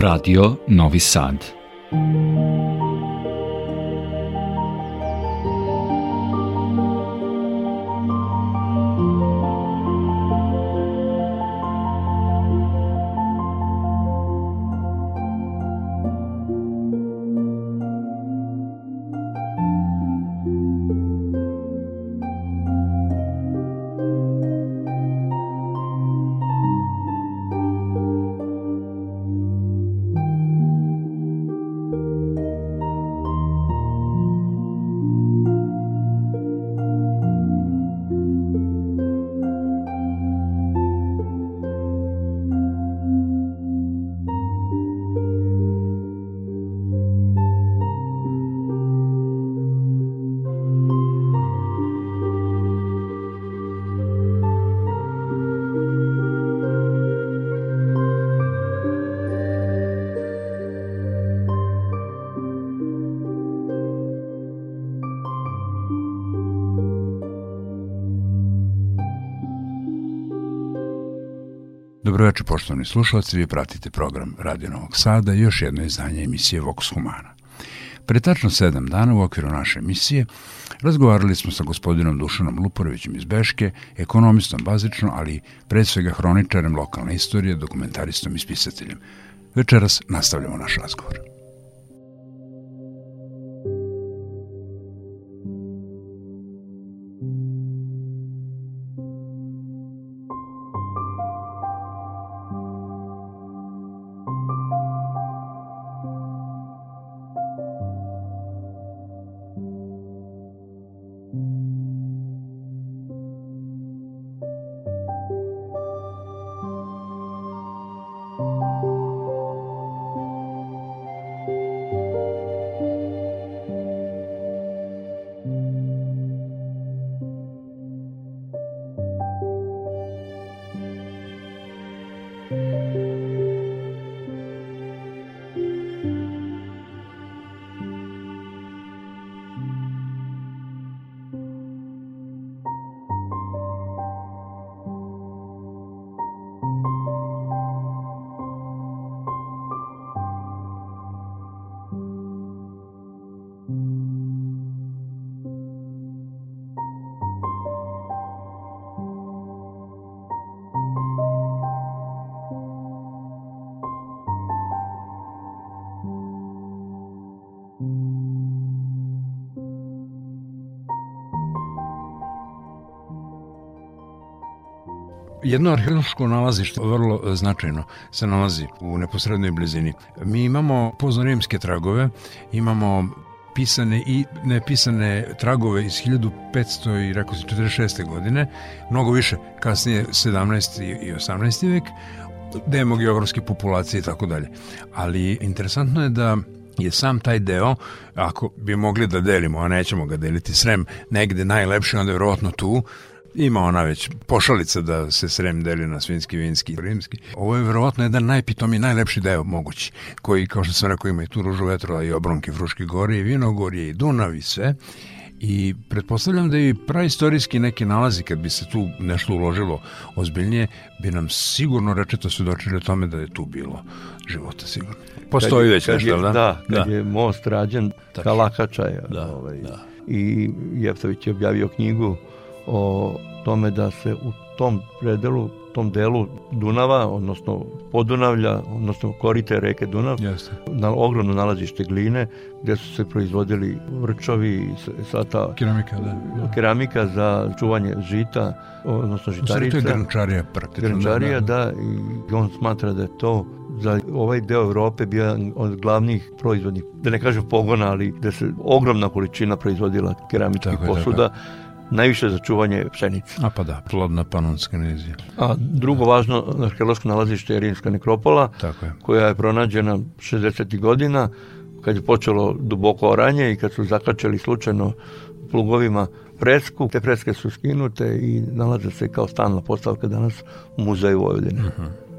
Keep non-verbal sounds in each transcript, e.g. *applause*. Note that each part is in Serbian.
Radio Novi Sad. Dobroveče, poštovani slušalci, vi pratite program Radio Novog Sada i još jedno izdanje emisije Vox Humana. Pre tačno sedam dana u okviru naše emisije razgovarali smo sa gospodinom Dušanom Luporovićem iz Beške, ekonomistom bazično, ali pred svega hroničarem lokalne istorije, dokumentaristom i spisateljem. Večeras nastavljamo naš razgovor. Jedno arheološko nalazište vrlo e, značajno se nalazi u neposrednoj blizini. Mi imamo poznarimske tragove, imamo pisane i nepisane tragove iz 1500 i rekao se 46. godine, mnogo više kasnije 17. i 18. vek, demogeografske populacije i tako dalje. Ali interesantno je da je sam taj deo, ako bi mogli da delimo, a nećemo ga deliti, Srem negde najlepši, onda je verovatno tu, Ima ona već pošalica da se Srem deli na svinski, vinski i rimski. Ovo je verovatno jedan najpitomi, najlepši deo mogući, koji, kao što sam rekao, ima i tu ružu vetrova i obronke Fruške gore i Vinogorje i Dunav i sve. I pretpostavljam da i praistorijski neki nalazi, kad bi se tu nešto uložilo ozbiljnije, bi nam sigurno rečeto svedočili o tome da je tu bilo života sigurno. Postoji kad, već kad nešto, je, da? Da, kad da. je most rađen, Kalakačaja. Da, ovaj, da. I Jeftović je objavio knjigu o tome da se u tom predelu, tom delu Dunava, odnosno Podunavlja, odnosno korite reke Dunav, Jeste. na ogromno nalazište gline, gde su se proizvodili vrčovi i sata keramika, da, da. keramika za čuvanje žita, odnosno žitarica. To je grančarija praktično. Grančarija, da, da. da, i on smatra da je to za ovaj deo Evrope bio od glavnih proizvodnih, da ne kažem pogona, ali da se ogromna količina proizvodila keramičkih posuda. Tako najviše za čuvanje pšenice. A pa da, plodna panonska nizija. A drugo važno arheološko nalazište je Rimska nekropola, Tako je. koja je pronađena 60. godina, kad je počelo duboko oranje i kad su zakačali slučajno plugovima presku. Te preske su skinute i nalaze se kao stalna postavka danas u muzeju Vojvodine. Uh mhm. -huh.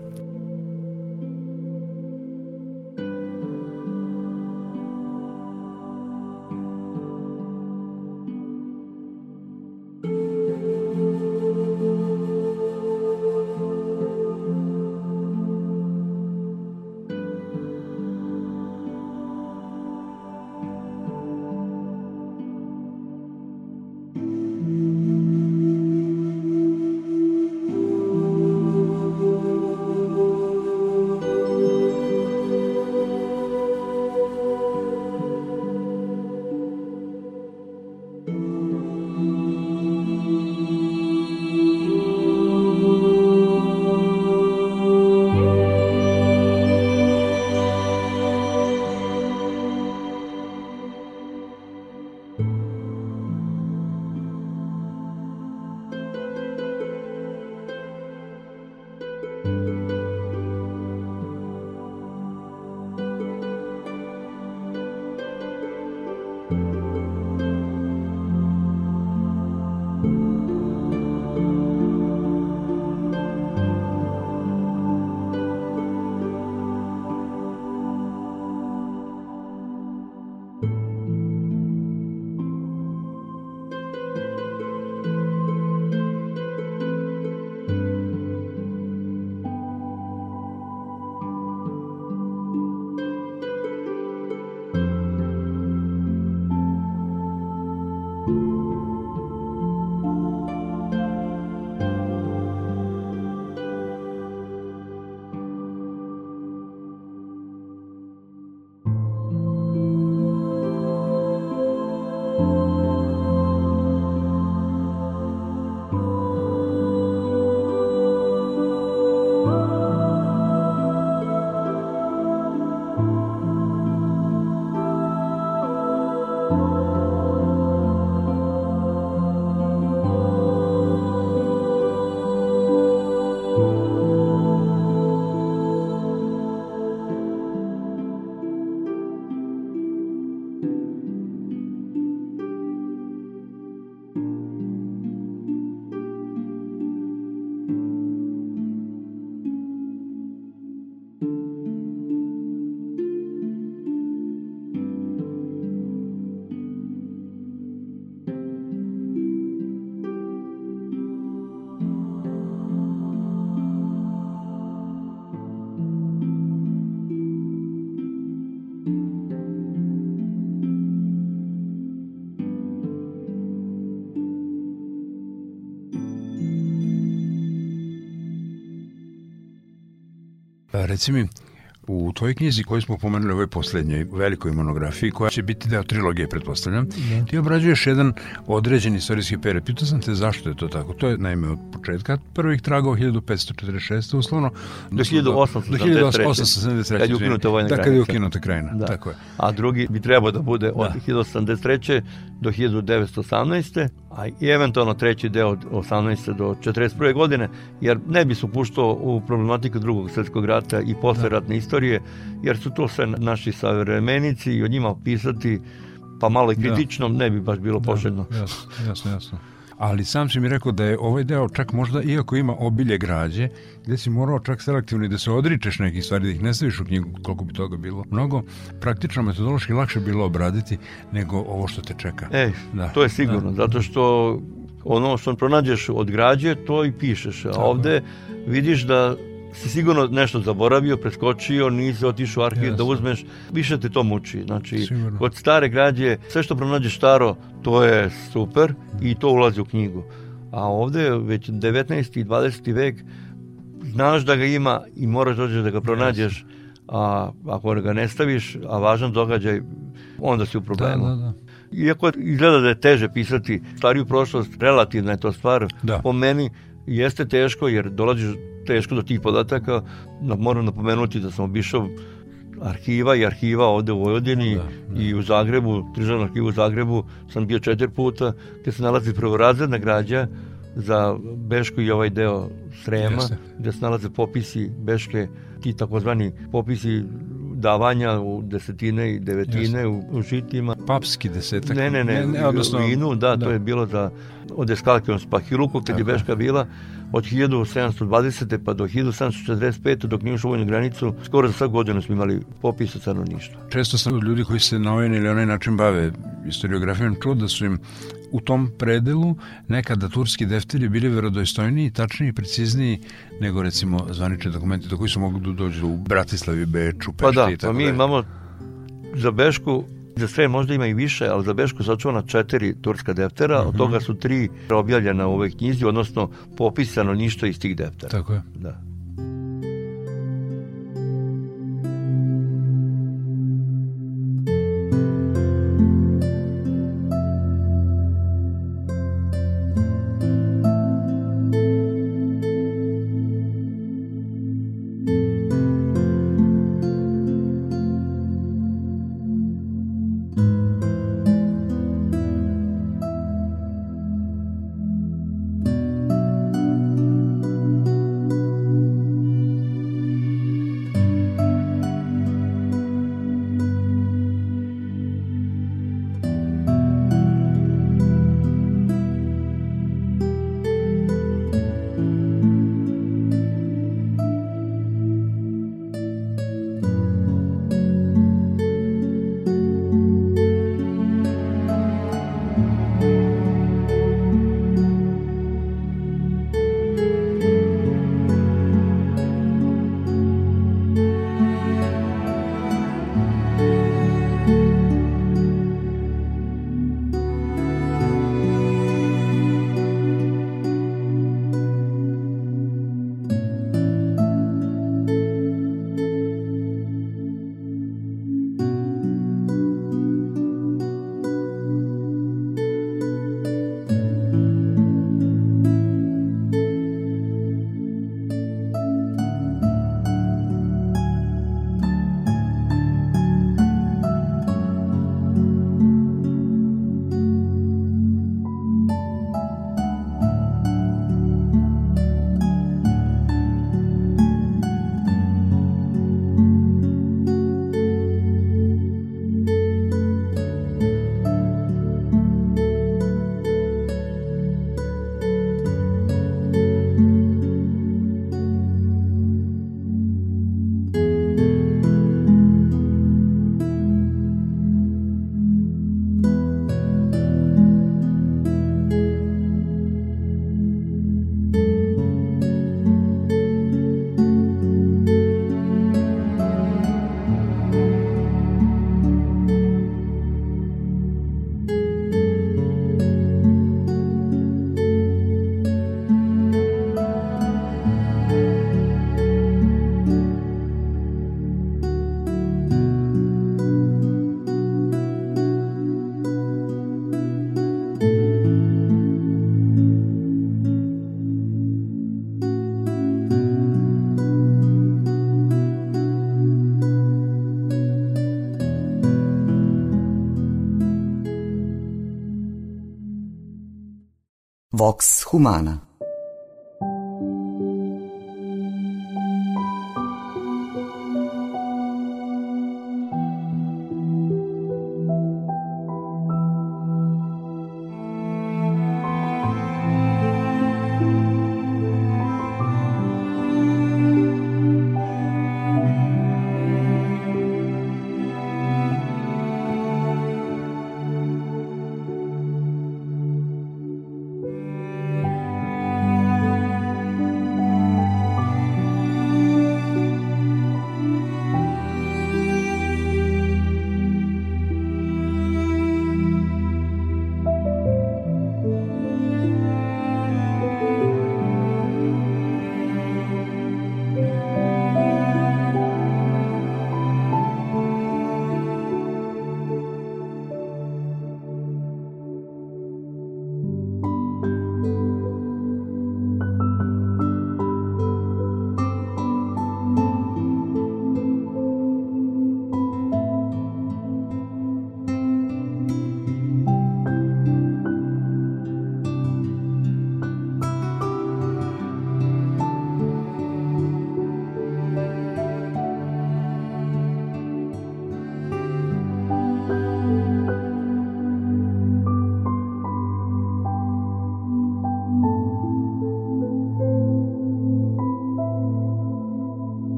Reci mi, u tvojoj knjizi koju smo pomenuli u ovoj poslednjoj velikoj monografiji, koja će biti deo trilogije, pretpostavljam, da. ti obrađuješ jedan određen istorijski period. Pitao sam te zašto je to tako. To je naime od početka prvih tragova 1546. uslovno. Do 1873. Kad je ukinuta vojna da, kad je ukinuta krajina. Da. Tako je. A drugi bi trebao da bude od da. 1083. do 1918. A i eventualno treći deo od 18. do 41. godine, jer ne bi se upuštao u problematiku drugog svetskog rata i posleratne da. istorije, jer su to sve naši savremenici i o njima pisati pa malo i kritično da. ne bi baš bilo da, poželjno. Jasno, jasno, jasno ali sam si mi rekao da je ovaj deo čak možda, iako ima obilje građe, gde si morao čak selektivno da se odričeš nekih stvari, da ih ne staviš u knjigu, koliko bi toga bilo. Mnogo praktično metodološki lakše bilo obraditi nego ovo što te čeka. Ej, da. to je sigurno, da. zato što ono što pronađeš od građe, to i pišeš. A ovde vidiš da si sigurno nešto zaboravio, preskočio, nisi otišao u arhiv Jasne. da uzmeš, više te to muči. Znači, sigurno. kod stare građe, sve što pronađeš staro, to je super i to ulazi u knjigu. A ovde već 19. i 20. vek znaš da ga ima i moraš dođeš da ga pronađeš, a ako ga ne staviš, a važan događaj, onda si u problemu. Da, da, da. Iako izgleda da je teže pisati stariju prošlost, relativna je to stvar, da. po meni jeste teško jer dolaziš teško do tih podataka. Moram napomenuti da sam obišao arhiva i arhiva ovde u Vojvodini da, da. i u Zagrebu, državnom arhivu u Zagrebu sam bio četiri puta, gde se nalazi prvorazredna građa za Bešku i ovaj deo Srema, Jeste. gde se nalaze popisi Beške, ti takozvani popisi davanja u desetine i devetine u, u žitima. Papski desetak. Ne, ne, ne, ne, ne odnosno, vinu, da, da, to je bilo za, od Eskalkion Spahiluku, kad je Beška bila, od 1720. pa do 1745. dok nije ušao vojnu granicu, skoro za svaku godinu smo imali popis od stanovništva. Često sam ljudi koji se na ovaj ili onaj način bave historiografijom čuo da su im u tom predelu nekada turski defteri bili verodostojniji, tačniji i precizniji nego recimo zvanični dokumenti do koji su mogli da dođu u Bratislavi, Beču, Pešti pa da, i tako pa mi imamo za Bešku Za sve možda ima i više, ali za Bešku sačuvana četiri turska deftera, uh -huh. od toga su tri objavljena u ovoj knjizi, odnosno popisano ništa iz tih deftera. Tako je. Da. Vox Humana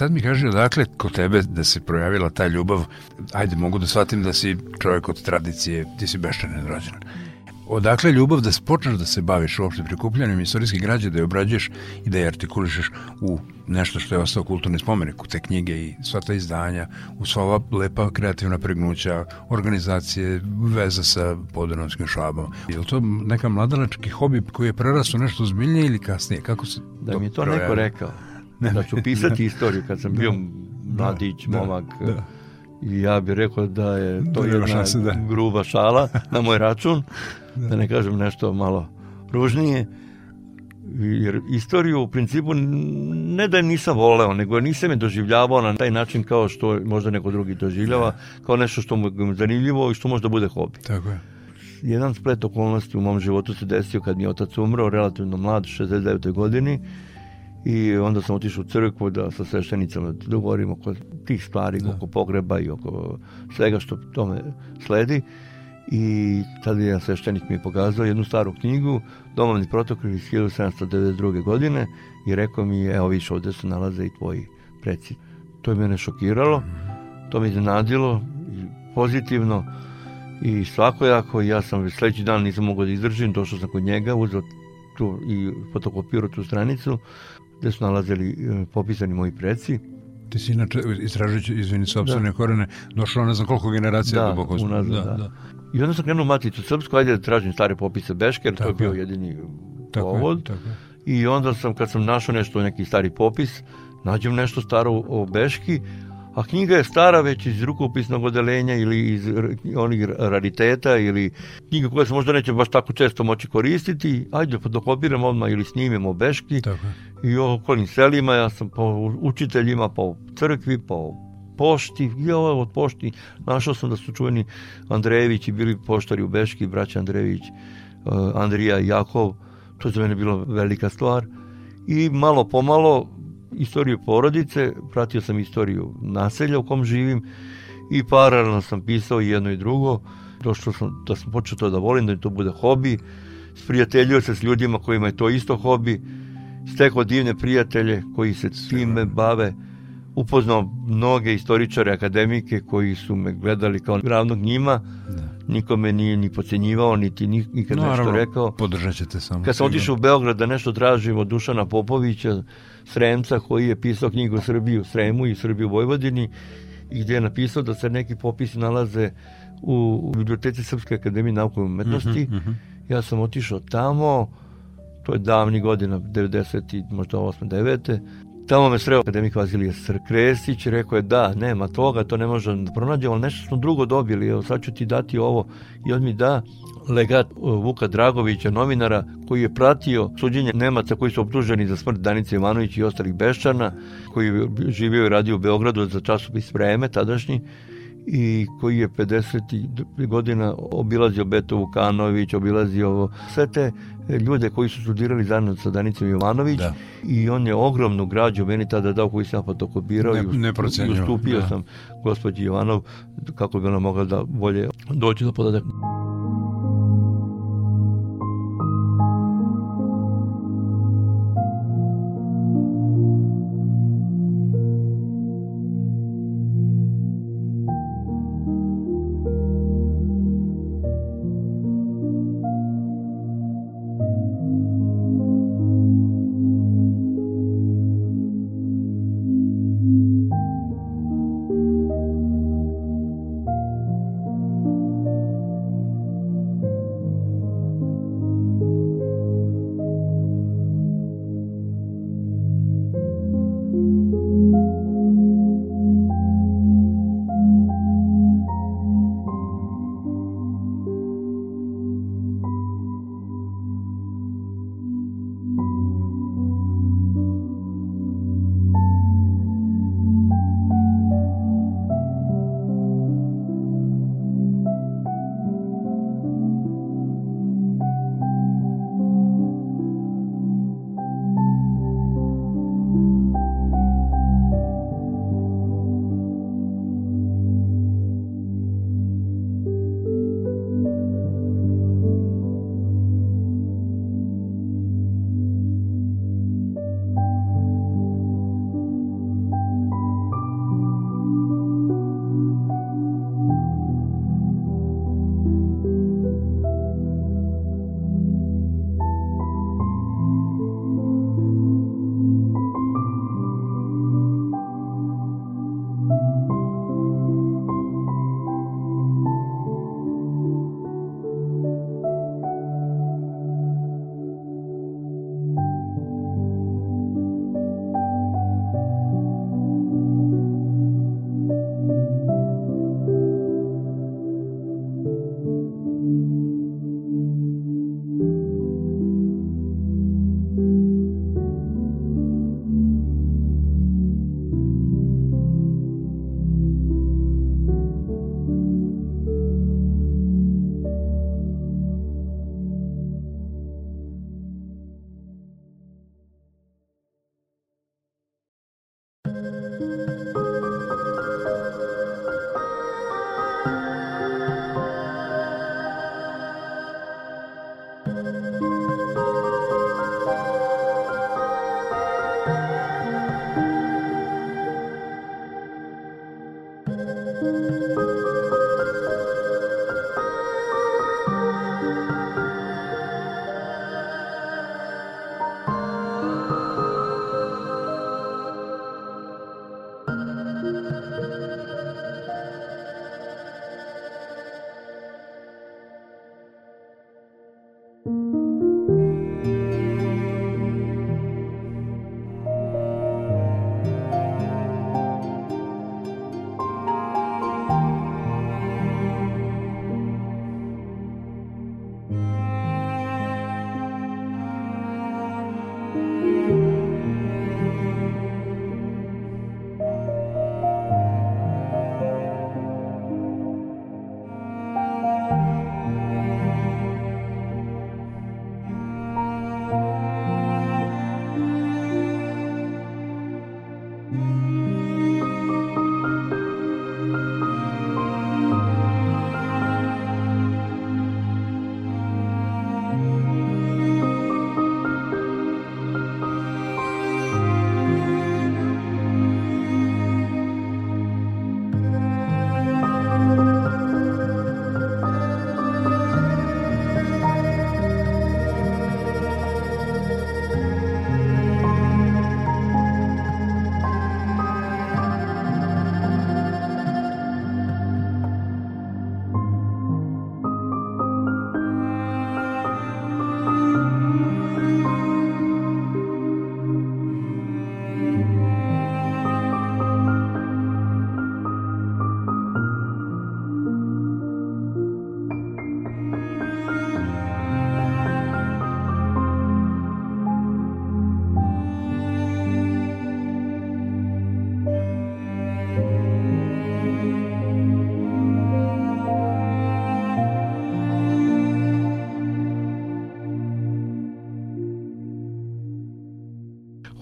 sad mi kaže odakle kod tebe da se projavila ta ljubav, ajde mogu da shvatim da si čovjek od tradicije, ti si beščanen rođen. Odakle ljubav da počneš da se baviš uopšte prikupljanjem istorijskih građe, da je obrađuješ i da je artikulišeš u nešto što je ostao kulturni spomenik, u te knjige i sva ta izdanja, u sva ova lepa kreativna pregnuća, organizacije, veza sa podanovskim šabom. Je li to neka mladalački hobi koji je prerastao nešto zbiljnije ili kasnije? Kako se da mi je to neko rekao ne, da ću pisati istoriju kad sam bio mladić, da, momak. Da. I ja bih rekao da je to da, jedna šanse, da. gruba šala na moj račun, da. da ne kažem nešto malo ružnije. Jer istoriju u principu ne da je nisam voleo, nego nisam je doživljavao na taj način kao što možda neko drugi doživljava, kao nešto što mu je zanimljivo i što možda bude hobi. Tako je. Jedan splet okolnosti u mom životu se desio kad mi je otac umro, relativno mlad, 69. godini, i onda sam otišao u crkvu da sa sveštenicama dogovorimo oko tih stvari, da. oko pogreba i oko svega što tome sledi i tada je sveštenik mi pokazao jednu staru knjigu Domovni protokol iz 1792. godine i rekao mi evo viš ovde se nalaze i tvoji preci. To je mene šokiralo, to me iznenadilo pozitivno i svakojako ja sam sledeći dan nisam mogao da izdržim, došao sam kod njega, uzeo tu i fotokopirao tu stranicu, gde su nalazili e, popisani moji preci. Ti si inače, istražujući, izvini, sobstvene da. korene, došao ne znam koliko generacija da, duboko. Unazad, da, da. da. I onda sam krenuo maticu srpsku, ajde da tražim stare popise Beške, jer to je bio jedini tako povod. Je, tako je. I onda sam, kad sam našao nešto, neki stari popis, nađem nešto staro o Beški, a knjiga je stara već iz rukopisnog odelenja ili iz onih rariteta ili knjiga koja se možda neće baš tako često moći koristiti, ajde pa dokopiram odmah ili snimimo beški tako. i okolim selima, ja sam po učiteljima, po crkvi, po pošti, i ovo od pošti, našao sam da su čuveni Andrejevići bili poštari u Beški, braća Andrejević, eh, Andrija i Jakov, to je za mene bilo velika stvar. I malo pomalo istoriju porodice, pratio sam istoriju naselja u kom živim i paralelno sam pisao jedno i drugo. Došao sam da sam počeo to da volim, da mi to bude hobi. Sprijateljio se s ljudima kojima je to isto hobi. Stekao divne prijatelje koji se time bave. upoznao mnoge istoričare, akademike koji su me gledali kao ravnog njima. Da. Nikome nije ni pocenjivao, niti nikad no, nešto rekao. Podržat ćete samo. Kad sam otišao u Beograd da nešto tražim od Dušana Popovića, Sremca, koji je pisao knjigu o Srbiji u Sremu i Srbiji u Vojvodini, i gde je napisao da se neki popisi nalaze u, u biblioteci Srpske akademije nauke i umetnosti. Uh -huh, uh -huh. Ja sam otišao tamo, to je davni godina, 90. možda 8. 9. Tamo me sreo akademik Vazilije Krestić, rekao je da, nema toga, to ne možemo da pronađemo, ali nešto smo drugo dobili, evo sad ću ti dati ovo. I on mi da legat Vuka Dragovića, novinara, koji je pratio suđenje Nemaca koji su optuženi za smrt Danice Ivanović i ostalih Beščana, koji je živio i radio u Beogradu za časopis Vreme, tadašnji, i koji je 50. godina obilazio Beto Vukanović, obilazio sve te ljude koji su studirali zajedno sa Danicom Jovanović da. i on je ogromnu građu meni tada dao koji sam fotokopirao ne, i, ustupio da. sam gospođi Jovanov kako bi ona mogla da bolje doći do podatak.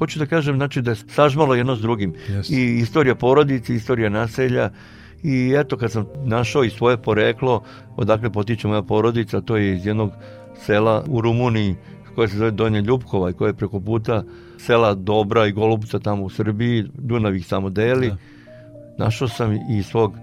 Hoću da kažem znači da je sažmalo jedno s drugim. Yes. I istorija porodice, istorija naselja, i eto kad sam našao i svoje poreklo, odakle potiče moja porodica, to je iz jednog sela u Rumuniji koje se zove Donja Ljubkova i koje je preko puta sela Dobra i Golubca tamo u Srbiji, Dunav ih samo deli. Da. Našao sam i svog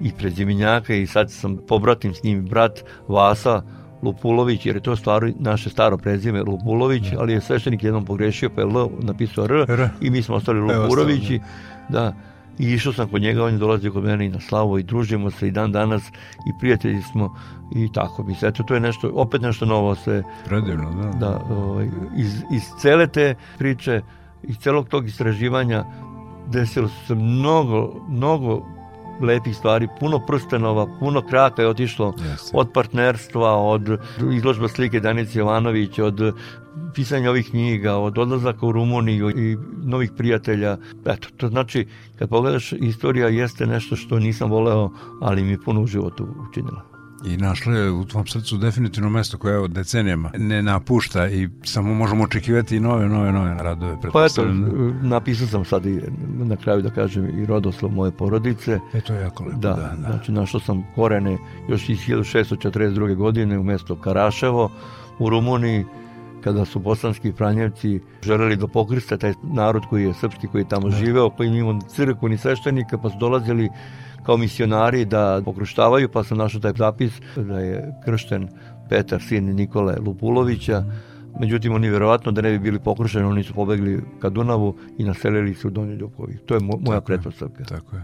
i prezimenjaka i sad sam pobratim s njim brat Vasa Lupulović, jer je to stvar naše staro prezime Lupulović, da. ali je sveštenik jednom pogrešio pa je L napisao R, R. i mi smo ostali Lupurovići. Da, i išao sam kod njega, on je dolazio kod mene i na slavu i družimo se i dan danas i prijatelji smo i tako mi se. Eto, to je nešto, opet nešto novo se... Predivno, da. Da, ovaj, iz, iz cele te priče, iz celog tog istraživanja desilo se mnogo, mnogo lepih stvari, puno prstenova, puno kraka je otišlo Jeste. od partnerstva, od izložba slike Danice Jovanović, od pisanja ovih knjiga, od odlazaka u Rumuniju i novih prijatelja. Eto, to znači, kad pogledaš, istorija jeste nešto što nisam voleo, ali mi puno u životu učinila. I našla je u tvom srcu definitivno mesto koje od decenijama ne napušta i samo možemo očekivati i nove, nove, nove radove. Pa eto, napisao sam sad i na kraju da kažem i rodoslov moje porodice. E to je jako lepo, da. da, da. Znači našao sam korene još iz 1642. godine u mesto Karaševo u Rumuniji kada su bosanski franjevci želeli da pokriste taj narod koji je srpski, koji je tamo da. živeo, koji nije imao crkvu ni sveštenika, pa su dolazili kao misionari da pokruštavaju, pa sam našao taj zapis da je kršten Petar, sin Nikole Lupulovića, Međutim, oni verovatno da ne bi bili pokrušeni, oni su pobegli ka Dunavu i naselili se u Donji Ljubovi. To je mo moja pretpostavka. Tako je.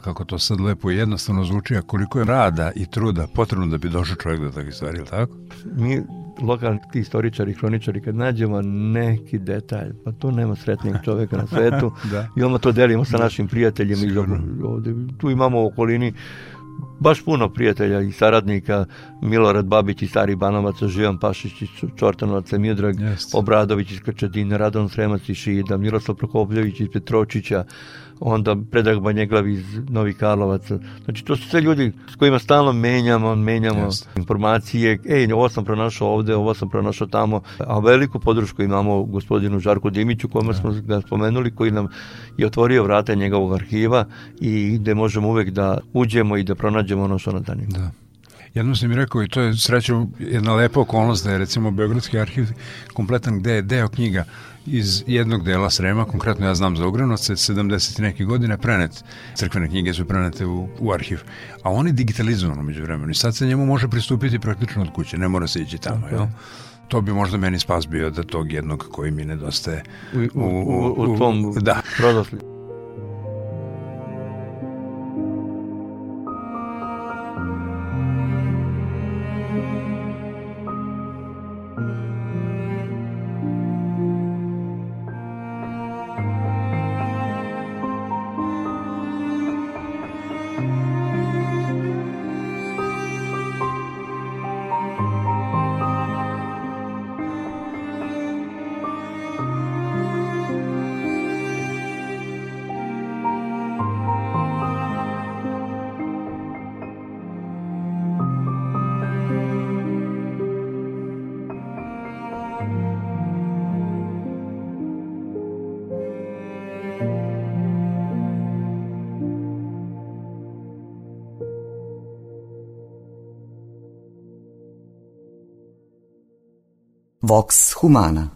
Kako to sad lepo i jednostavno zvuči, a koliko je rada i truda potrebno da bi došao čovjek do takve stvari, ili tako? Mi lokalni istoričari, hroničari, kad nađemo neki detalj, pa to nema sretnijeg čoveka na svetu *laughs* da. i onda to delimo sa da. našim prijateljima. I ovde, tu imamo u okolini baš puno prijatelja i saradnika, Milorad Babić i Stari Banovac, Živan Pašić iz Čortanovaca, Miodrag Jest. Obradović iz Krčedine, Radon Sremac iz Šida, Miroslav Prokopljević iz Petročića, onda Predrag Banjeglav iz Novih Karlovaca. Znači, to su sve ljudi s kojima stalno menjamo, menjamo Just. informacije. Ej, ovo sam pronašao ovde, ovo sam pronašao tamo. A veliku podršku imamo gospodinu Žarku Dimiću, kome da. smo ga spomenuli, koji nam je otvorio vrata njegovog arhiva i gde možemo uvek da uđemo i da pronađemo ono što nam danimo. Da. Jedno sam mi rekao i to je srećo jedna lepa okolnost da je recimo Beogradski arhiv kompletan gde je deo knjiga iz jednog dela Srema, konkretno ja znam za Ugranovce, 70. neke godine prenet, crkvene knjige su prenete u, u arhiv, a on je digitalizovano među vremenu i sad se njemu može pristupiti praktično od kuće, ne mora se ići tamo, okay. jel? to bi možda meni spas bio da tog jednog koji mi nedostaje u, u, u, u, u tom da. prodoslju. Vox Humana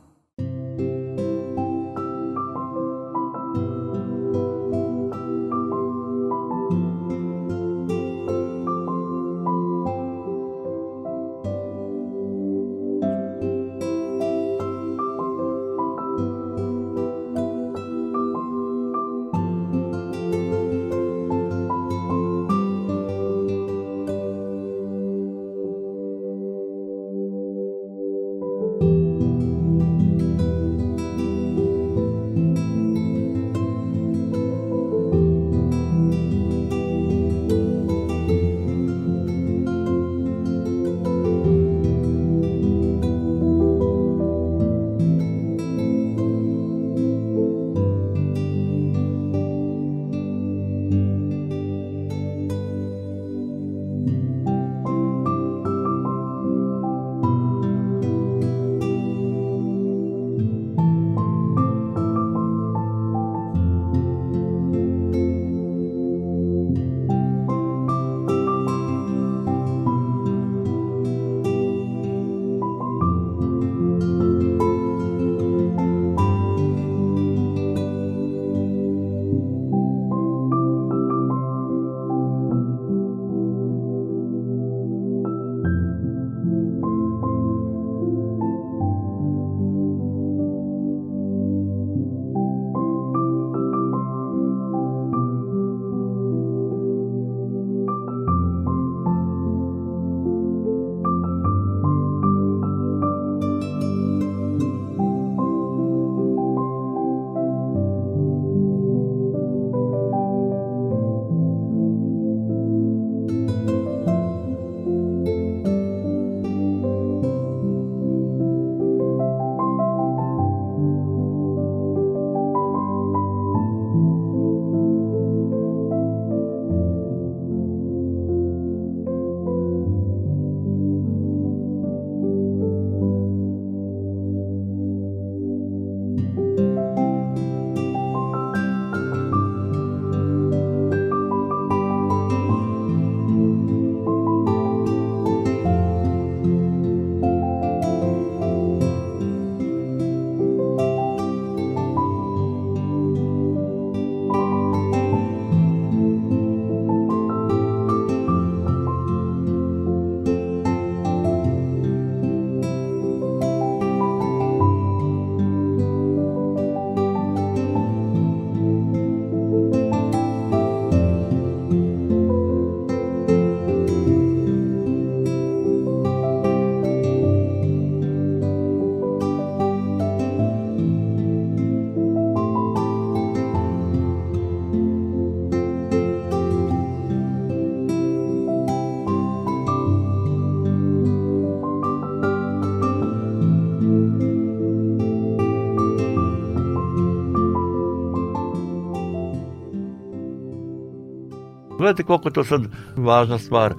gledajte koliko je to sad važna stvar.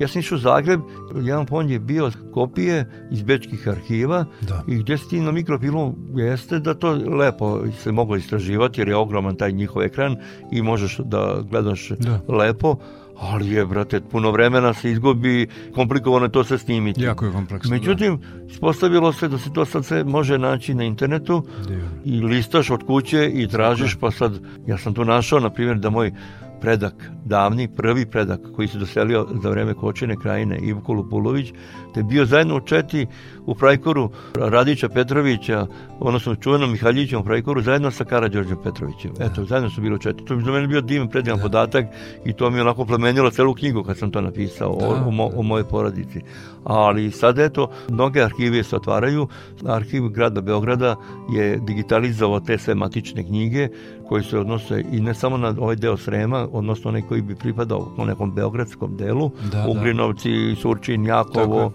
Ja sam išao u Zagreb, jedan fond je bio kopije iz bečkih arhiva da. i gdje si ti na mikrofilmu jeste da to lepo se moglo istraživati jer je ogroman taj njihov ekran i možeš da gledaš da. lepo, ali je, brate, puno vremena se izgubi, komplikovano je to sve snimiti. Jako je kompleksno. Međutim, da. ispostavilo se da se to sad sve može naći na internetu Dio. i listaš od kuće i tražiš, pa sad, ja sam tu našao, na primjer, da moj predak, davni, prvi predak koji se doselio za vreme Kočine krajine, Ivko Lupulović, te bio zajedno u Četi u Prajkoru Radića Petrovića, odnosno čuvenom Mihaljićem u Prajkoru, zajedno sa Karadžorđem Petrovićem. Da. Eto, zajedno su bili u Četi. To bi za mene bio divan predivan da. podatak i to mi je onako plemenilo celu knjigu kad sam to napisao da, o, o, mo, o moje porodici. Ali sad eto, mnoge arhive se otvaraju. Arhiv grada Beograda je digitalizovao te sve matične knjige koji se odnose i ne samo na ovaj deo Srema, odnosno onaj koji bi pripadao u nekom beogradskom delu, da, da. Ugrinovci, da. Surčin, Jakovo,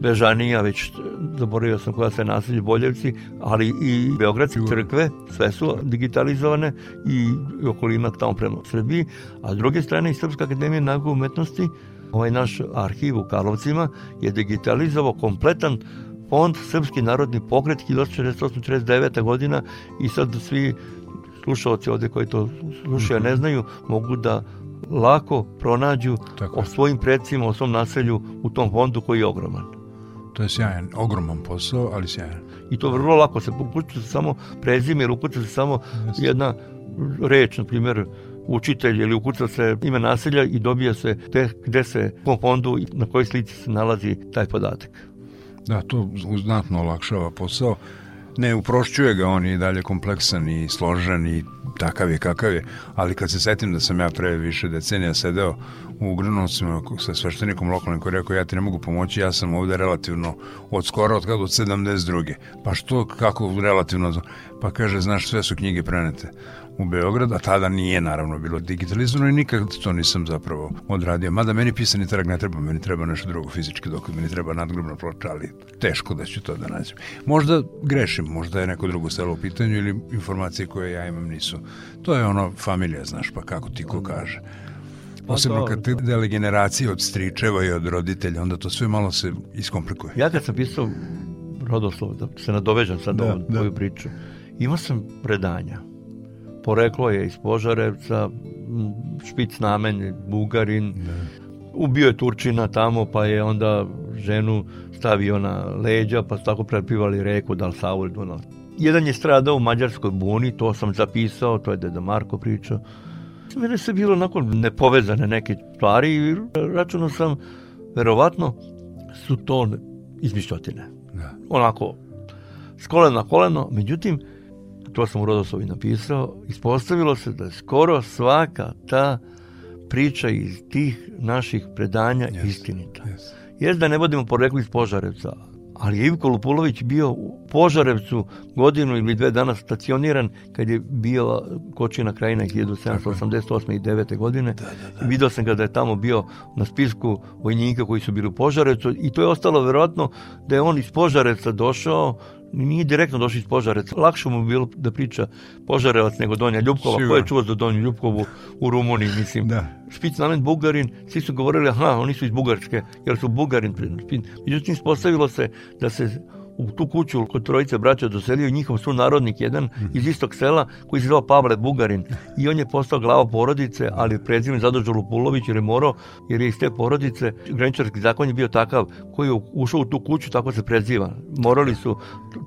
Bežanija, već zaboravio sam koja se naselje Boljevci, ali i Beogradske crkve, sve su digitalizovane i okolina tamo prema Srbiji, a s druge strane i Srpska akademija nauke umetnosti, ovaj naš arhiv u Karlovcima je digitalizovao kompletan fond Srpski narodni pokret 1849. godina i sad svi slušalci ovde koji to slušaju ne znaju, mogu da lako pronađu Tako o svojim predsima, o svom naselju u tom fondu koji je ogroman. To je sjajan, ogroman posao, ali sjajan. I to vrlo lako se se samo prezime ili ukuca se samo Jeste. jedna reč, na primjer, učitelj ili ukuca se ime naselja i dobija se te, gde se u fondu i na kojoj slici se nalazi taj podatak. Da, to znatno olakšava posao ne uprošćuje ga, on je dalje kompleksan i složen i takav je kakav je, ali kad se setim da sam ja pre više decenija sedeo u Grnovcima sa sveštenikom lokalnim koji rekao ja ti ne mogu pomoći, ja sam ovde relativno od skora, od kada od 72. Pa što, kako relativno? Pa kaže, znaš, sve su knjige prenete u Beograd, a tada nije naravno bilo digitalizovano i nikad to nisam zapravo odradio. Mada meni pisani trag ne treba, meni treba nešto drugo fizički dokaz, meni treba nadgrubna ploča, ali teško da ću to da nađem. Možda grešim, možda je neko drugo selo u pitanju ili informacije koje ja imam nisu. To je ono familija, znaš, pa kako ti ko kaže. Posebno kad ti dele generacije od stričeva i od roditelja, onda to sve malo se iskomplikuje. Ja kad sam pisao rodoslov, da se nadovežem sad da, ovu da. priču, imao sam predanja poreklo je iz Požarevca, špic namen, Bugarin, ne. ubio je Turčina tamo, pa je onda ženu stavio na leđa, pa su tako prepivali reku Dal Saul Dunav. Jedan je stradao u Mađarskoj buni, to sam zapisao, to je Deda Marko pričao. Mene se bilo onako nepovezane neke stvari i računao sam, verovatno su to izmišljotine. Da. Onako, s kolena na koleno, međutim, to sam u Rodoslovi napisao, ispostavilo se da je skoro svaka ta priča iz tih naših predanja yes, istinita. Yes. Jes da ne budemo porekli iz Požarevca, ali je Ivko Lupulović bio u Požarevcu godinu ili dve dana stacioniran kad je bio Kočina krajina 1788. i 9. godine. Da, da, da. Video sam ga da je tamo bio na spisku vojnika koji su bili u Požarevcu i to je ostalo verovatno da je on iz Požarevca došao Ние директно дошли пожарец. Лакше му било да прича пожарелат него Донја Љупкова. Кој е чува за Донја Љупкову у Румуни, мислим. Да. Шпиц намен Бугарин, си су говорили, аха, они су из Бугарске, јер су Бугарин. Меѓутим, споставило се да се u tu kuću kod trojice braća doselio njihov sunarodnik jedan iz istog sela koji se zvao Pavle Bugarin i on je postao glava porodice, ali prezime zadržao Lupulović jer je morao, jer je iz te porodice graničarski zakon je bio takav koji je ušao u tu kuću, tako se preziva. Morali su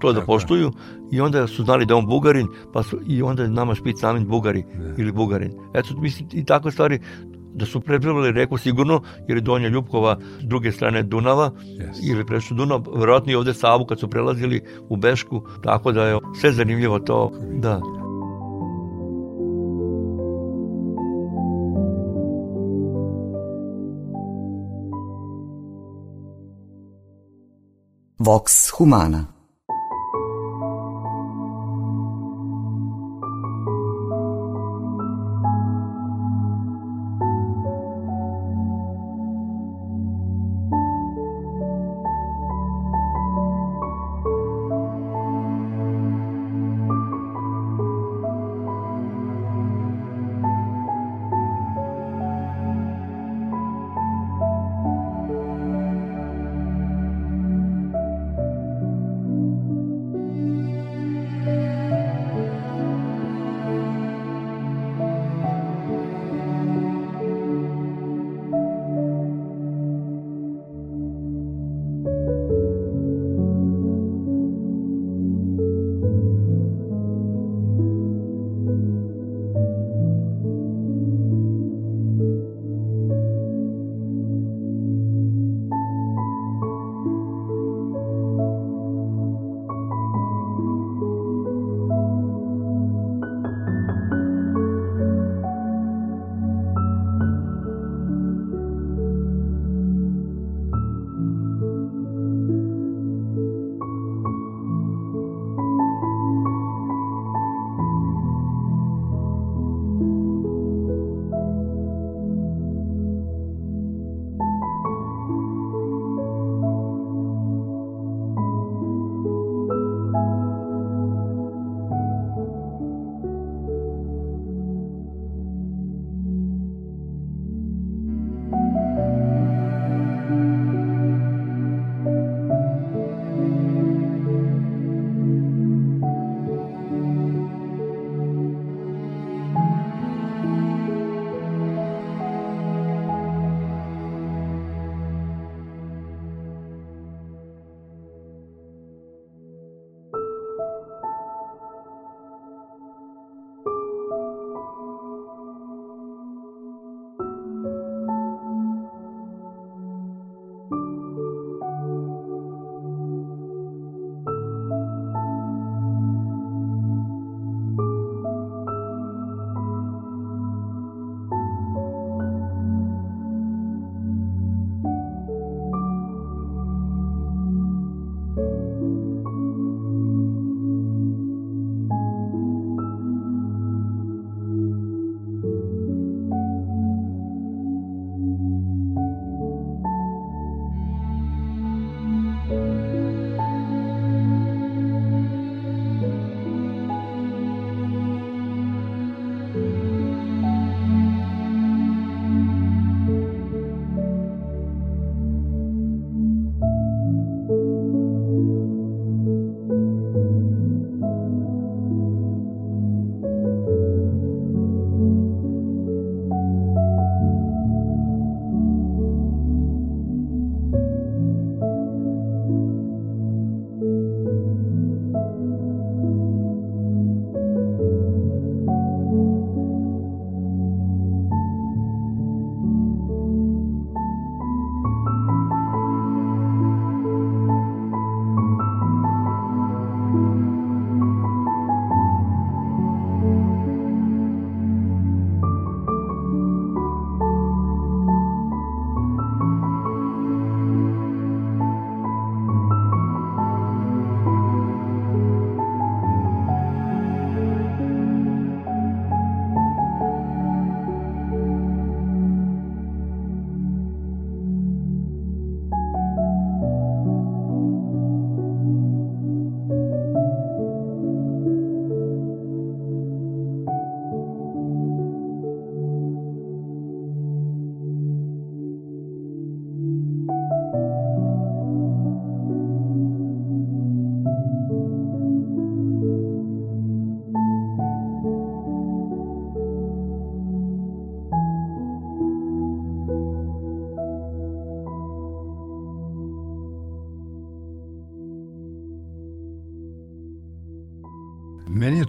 to da poštuju i onda su znali da on Bugarin, pa su, i onda je nama špic namin Bugari ili Bugarin. Eto, mislim, i takve stvari da su preplivali reku sigurno, jer je Donja Ljubkova s druge strane Dunava, yes. ili prešli Dunav, verovatno i ovde Savu kad su prelazili u Bešku, tako da je sve zanimljivo to, da. Vox Humana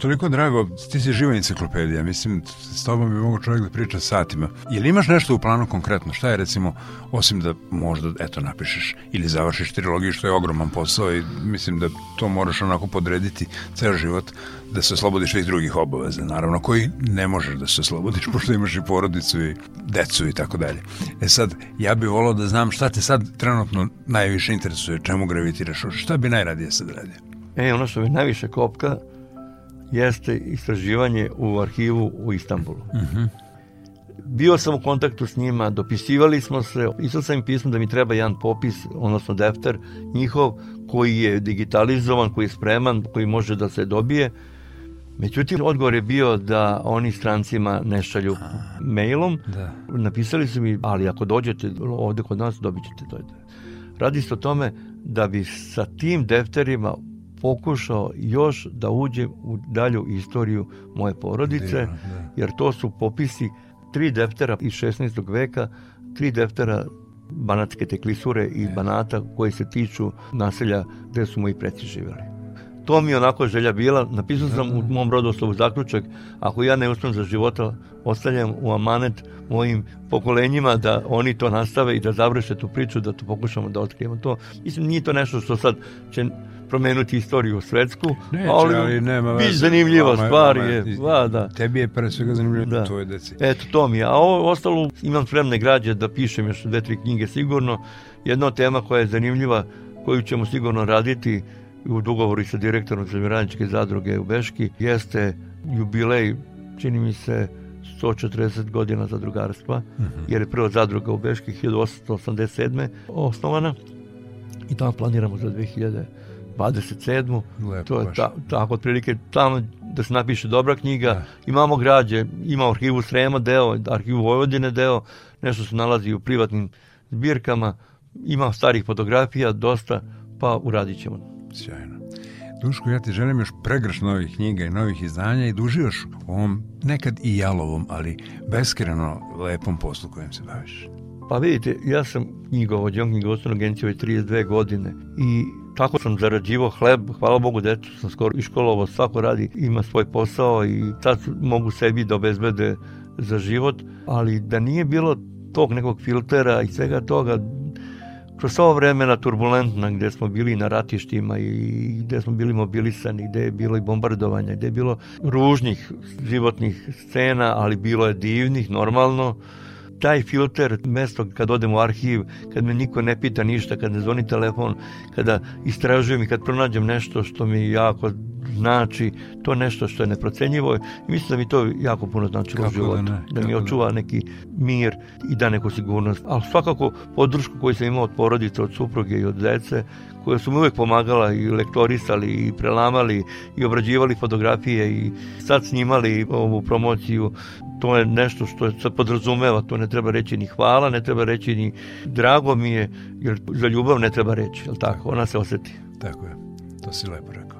toliko drago, ti si živa enciklopedija, mislim, s tobom bi mogo čovjek da priča satima. Je li imaš nešto u planu konkretno? Šta je recimo, osim da možda, eto, napišeš ili završiš trilogiju, što je ogroman posao i mislim da to moraš onako podrediti ceo život, da se oslobodiš svih drugih obaveza, naravno, koji ne možeš da se oslobodiš, *laughs* pošto imaš i porodicu i decu i tako dalje. E sad, ja bih volao da znam šta te sad trenutno najviše interesuje, čemu gravitiraš, šta bi najradije sad radio? E, ono što mi najviše kopka jeste istraživanje u arhivu u Istanbulu. Uh mhm. -huh. Bio sam u kontaktu s njima, dopisivali smo se, pisao sam im pismo da mi treba jedan popis, odnosno defter njihov, koji je digitalizovan, koji je spreman, koji može da se dobije. Međutim, odgovor je bio da oni strancima ne šalju mailom. Da. Napisali su mi, ali ako dođete ovde kod nas, dobit ćete to. Radi se o tome da bi sa tim defterima pokušao još da uđem u dalju istoriju moje porodice, da, da. jer to su popisi tri deftera iz 16. veka, tri deftera banatske teklisure i banata koji se tiču naselja gde su moji preci živeli. To mi je onako želja bila. Napisao sam u mom rodoslovu zaključak, ako ja ne uspem za života, ostavljam u amanet mojim pokolenjima da oni to nastave i da završe tu priču, da to pokušamo da otkrijemo to. Mislim, nije to nešto što sad će promenuti istoriju svetsku, Neće, ali, ali nema bi zanimljiva stvar je. Va, da. Tebi je pre svega zanimljivo da. tvoje deci. Eto, to mi je. A ovo ostalo imam spremne građe da pišem još dve, tri knjige sigurno. Jedna tema koja je zanimljiva, koju ćemo sigurno raditi u dogovoru sa direktorom Zemljeraničke zadruge u Beški, jeste jubilej, čini mi se, 140 godina zadrugarstva, uh mhm. -huh. jer je prva zadruga u Beški 1887. osnovana i tamo planiramo za 2000 27. Lepo, to je ta, tako otprilike tamo da se napiše dobra knjiga. Da. Imamo građe, ima arhivu Srema deo, arhivu Vojvodine deo, nešto se nalazi u privatnim zbirkama, ima starih fotografija, dosta, pa uradit ćemo. Sjajno. Duško, ja ti želim još pregrš novih knjiga i novih izdanja i da uživaš u ovom nekad i jalovom, ali beskreno lepom poslu kojim se baviš. Pa vidite, ja sam knjigovođen knjigovodstvenog agencije već 32 godine i Tako sam zarađivao hleb, hvala Bogu, decu sam skoro iškolovo, svako radi, ima svoj posao i sad mogu sebi da obezbede za život, ali da nije bilo tog nekog filtera i svega toga, kroz ovo vremena turbulentna gde smo bili na ratištima i gde smo bili mobilisani, gde je bilo i bombardovanja, gde je bilo ružnih životnih scena, ali bilo je divnih, normalno, taj filter, mesto kad odem u arhiv, kad me niko ne pita ništa, kad ne zvoni telefon, kada istražujem i kad pronađem nešto što mi jako znači, to nešto što je neprocenjivo i mislim da mi to jako puno znači u životu. Da, ne, da mi da očuva neki mir i da neku sigurnost. Ali svakako podršku koju sam imao od porodice, od supruge i od dece, koje su mi uvek pomagala i lektorisali i prelamali i obrađivali fotografije i sad snimali ovu promociju to je nešto što se podrazumeva, to ne treba reći ni hvala, ne treba reći ni drago mi je, jer za ljubav ne treba reći, je tako? Ona se oseti. Tako je, to si lepo rekao.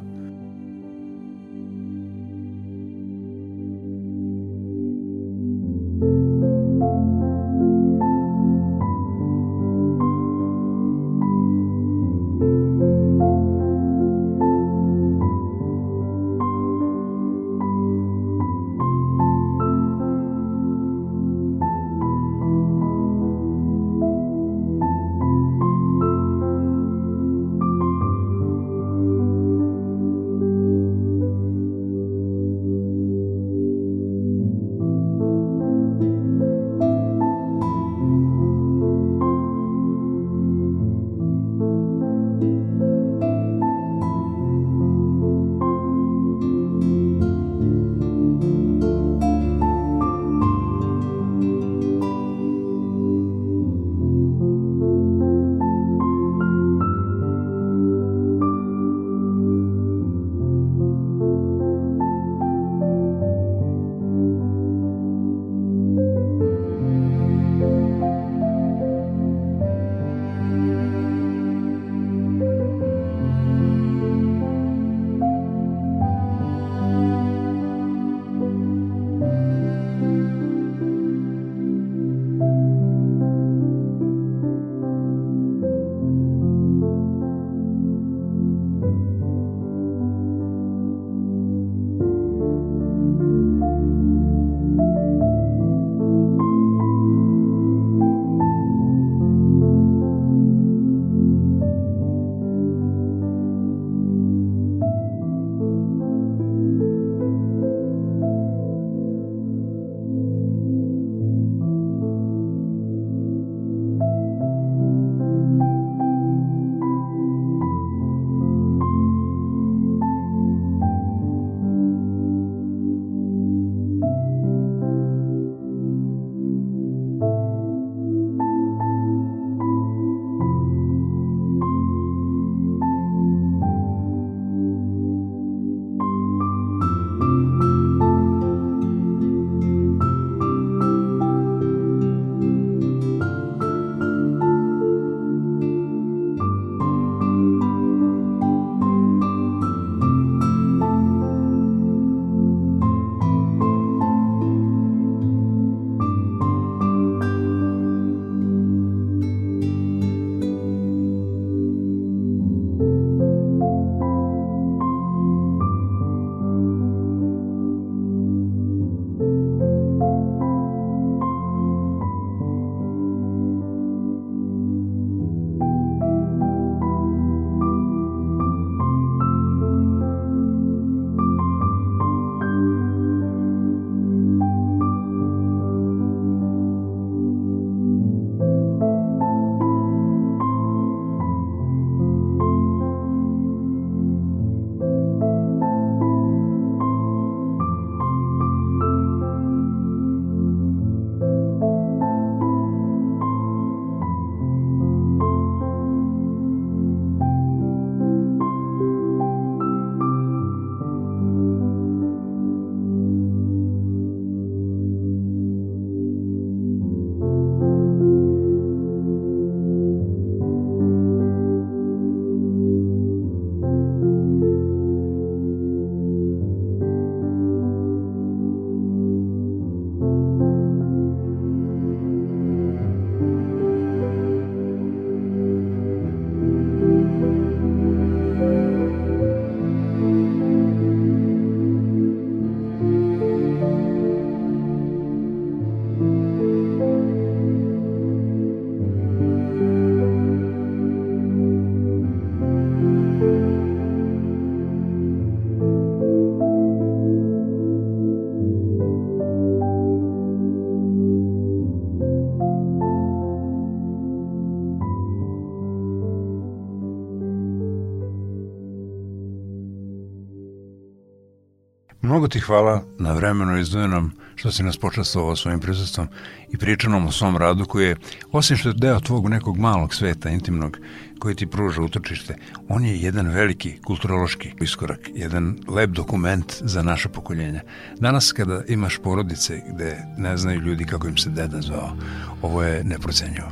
Mnogo ti hvala na vremenu izdvojenom što si nas počastovao svojim prisustvom i pričanom o svom radu koji je, osim što je deo tvog nekog malog sveta, intimnog, koji ti pruža utočište, on je jedan veliki kulturološki iskorak, jedan lep dokument za naše pokoljenja. Danas kada imaš porodice gde ne znaju ljudi kako im se deda zvao, ovo je neprocenjivo.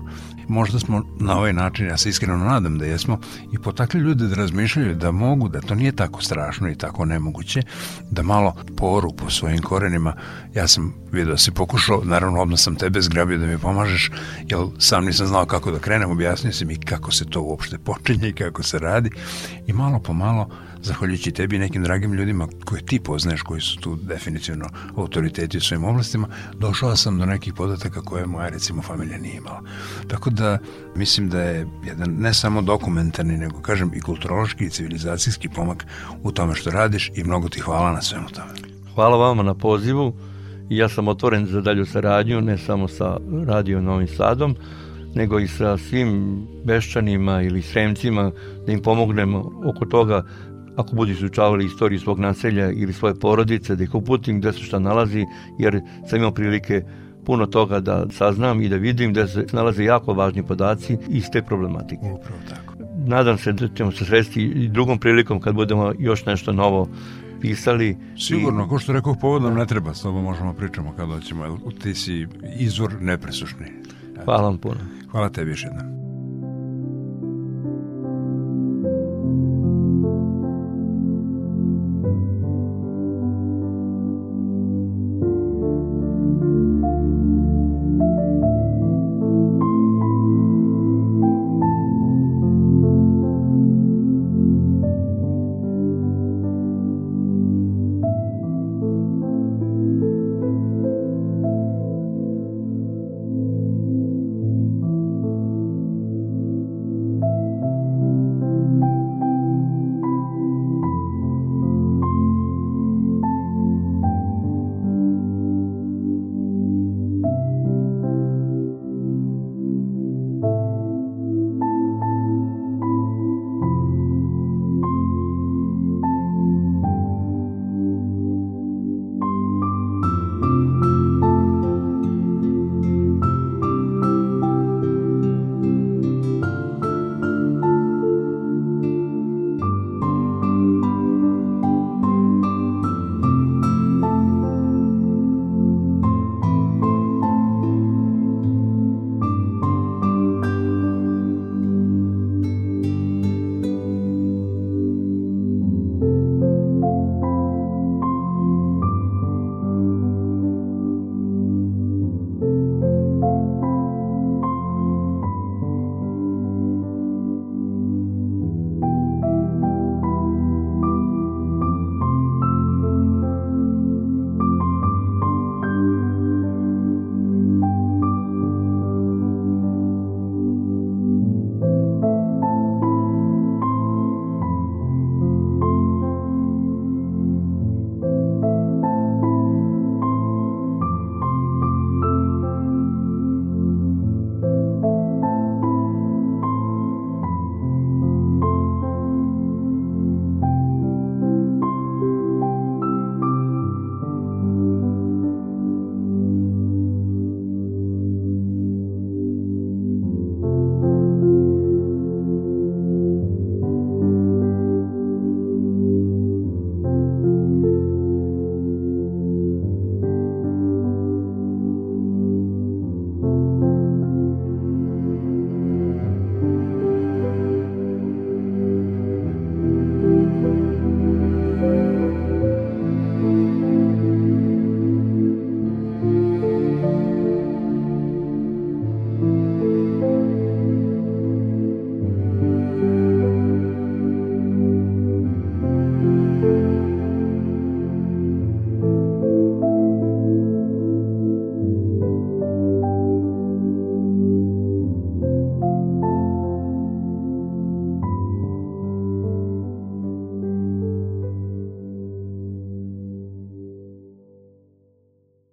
Možda smo na ovaj način, ja se iskreno nadam da jesmo, i potakli ljude da razmišljaju da mogu, da to nije tako strašno i tako nemoguće, da malo poru po svojim korenima. Ja sam vidio da si pokušao, naravno odmah sam tebe zgrabio da mi pomažeš, jer sam nisam znao kako da krenem, objasnio si mi kako se to uopšte počinje i kako se radi i malo po malo zahvaljujući tebi i nekim dragim ljudima koje ti poznaješ, koji su tu definitivno autoriteti u svojim oblastima, došao sam do nekih podataka koje moja recimo familija nije imala. Tako da mislim da je jedan ne samo dokumentarni, nego kažem i kulturološki i civilizacijski pomak u tome što radiš i mnogo ti hvala na svemu tome. Hvala vama na pozivu ja sam otvoren za dalju saradnju, ne samo sa Radio Novim Sadom, nego i sa svim beščanima ili sremcima da im pomognemo oko toga ako budu izučavali istoriju svog naselja ili svoje porodice, da ih uputim gde se šta nalazi, jer sam imao prilike puno toga da saznam i da vidim da se nalaze jako važni podaci iz te problematike. Upravo tako. Nadam se da ćemo se sresti i drugom prilikom kad budemo još nešto novo pisali. Sigurno, I... ko što rekao, povodom ne treba, s tobom možemo pričamo kada ćemo, ti si izvor nepresušni. Hvala vam puno. Hvala tebi još jednom.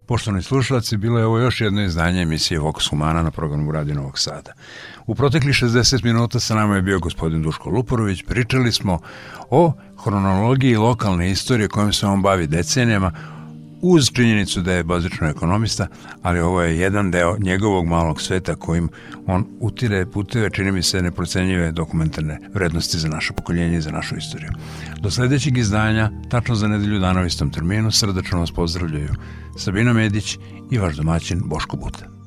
Poštovani slušalci, bilo je ovo još jedno izdanje emisije Vox Humana na programu Radio Novog Sada. U proteklih 60 minuta sa nama je bio gospodin Duško Luporović. Pričali smo o hronologiji lokalne istorije kojom se on bavi decenijama, uz činjenicu da je bazično ekonomista, ali ovo je jedan deo njegovog malog sveta kojim on utire puteve, čini mi se, neprocenjive dokumentarne vrednosti za naše pokoljenje i za našu istoriju. Do sledećeg izdanja, tačno za nedelju dana u istom terminu, srdačno vas pozdravljaju Sabina Medić i vaš domaćin Boško Buta.